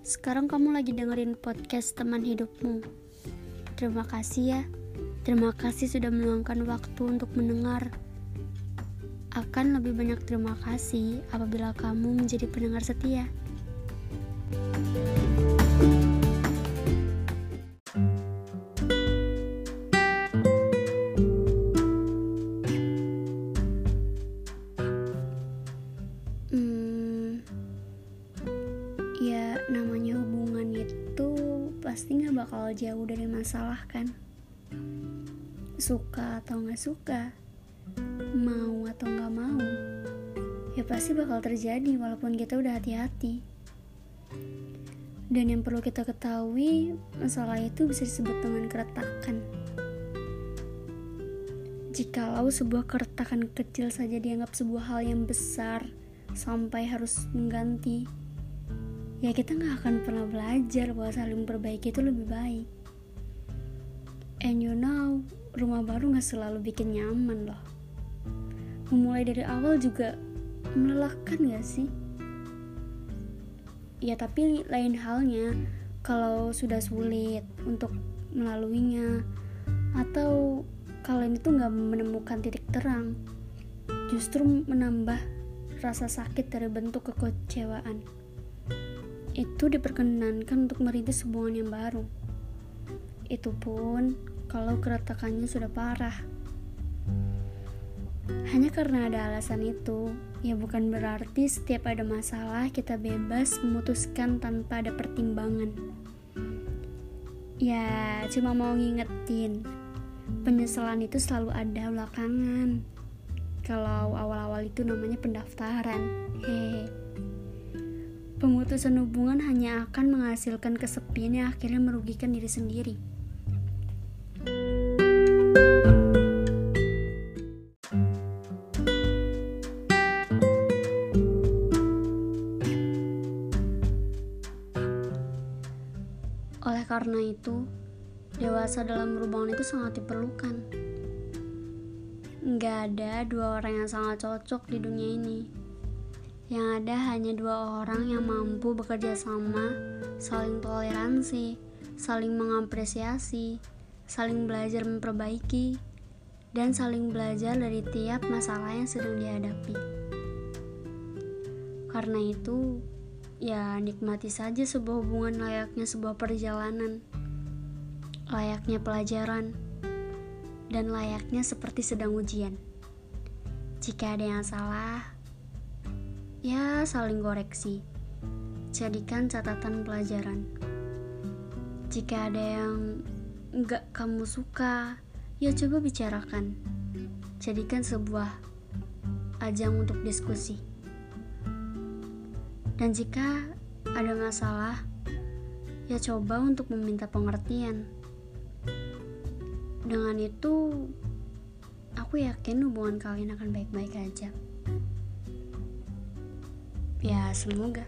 Sekarang kamu lagi dengerin podcast teman hidupmu. Terima kasih ya. Terima kasih sudah meluangkan waktu untuk mendengar. Akan lebih banyak terima kasih apabila kamu menjadi pendengar setia. Hmm, namanya hubungan itu pasti nggak bakal jauh dari masalah kan? Suka atau nggak suka mau atau nggak mau ya pasti bakal terjadi walaupun kita udah hati-hati. Dan yang perlu kita ketahui masalah itu bisa disebut dengan keretakan. Jikalau sebuah keretakan kecil saja dianggap sebuah hal yang besar sampai harus mengganti ya kita nggak akan pernah belajar bahwa saling perbaiki itu lebih baik. And you know rumah baru nggak selalu bikin nyaman loh. Memulai dari awal juga melelahkan gak sih? Ya tapi lain halnya kalau sudah sulit untuk melaluinya atau kalian itu nggak menemukan titik terang justru menambah rasa sakit dari bentuk kekecewaan. Itu diperkenankan untuk merintis hubungan yang baru. Itu pun kalau keretakannya sudah parah. Hanya karena ada alasan itu, ya bukan berarti setiap ada masalah kita bebas memutuskan tanpa ada pertimbangan. Ya, cuma mau ngingetin, penyesalan itu selalu ada belakangan kalau awal-awal itu namanya pendaftaran. Hehe. Pemutusan hubungan hanya akan menghasilkan kesepian yang akhirnya merugikan diri sendiri. Oleh karena itu, dewasa dalam hubungan itu sangat diperlukan. Nggak ada dua orang yang sangat cocok di dunia ini. Yang ada hanya dua orang yang mampu bekerja sama, saling toleransi, saling mengapresiasi, saling belajar memperbaiki, dan saling belajar dari tiap masalah yang sedang dihadapi. Karena itu, ya nikmati saja sebuah hubungan layaknya sebuah perjalanan, layaknya pelajaran dan layaknya seperti sedang ujian. Jika ada yang salah, ya saling koreksi. Jadikan catatan pelajaran. Jika ada yang enggak kamu suka, ya coba bicarakan. Jadikan sebuah ajang untuk diskusi. Dan jika ada masalah, ya coba untuk meminta pengertian. Dengan itu, aku yakin hubungan kalian akan baik-baik aja. Semoga.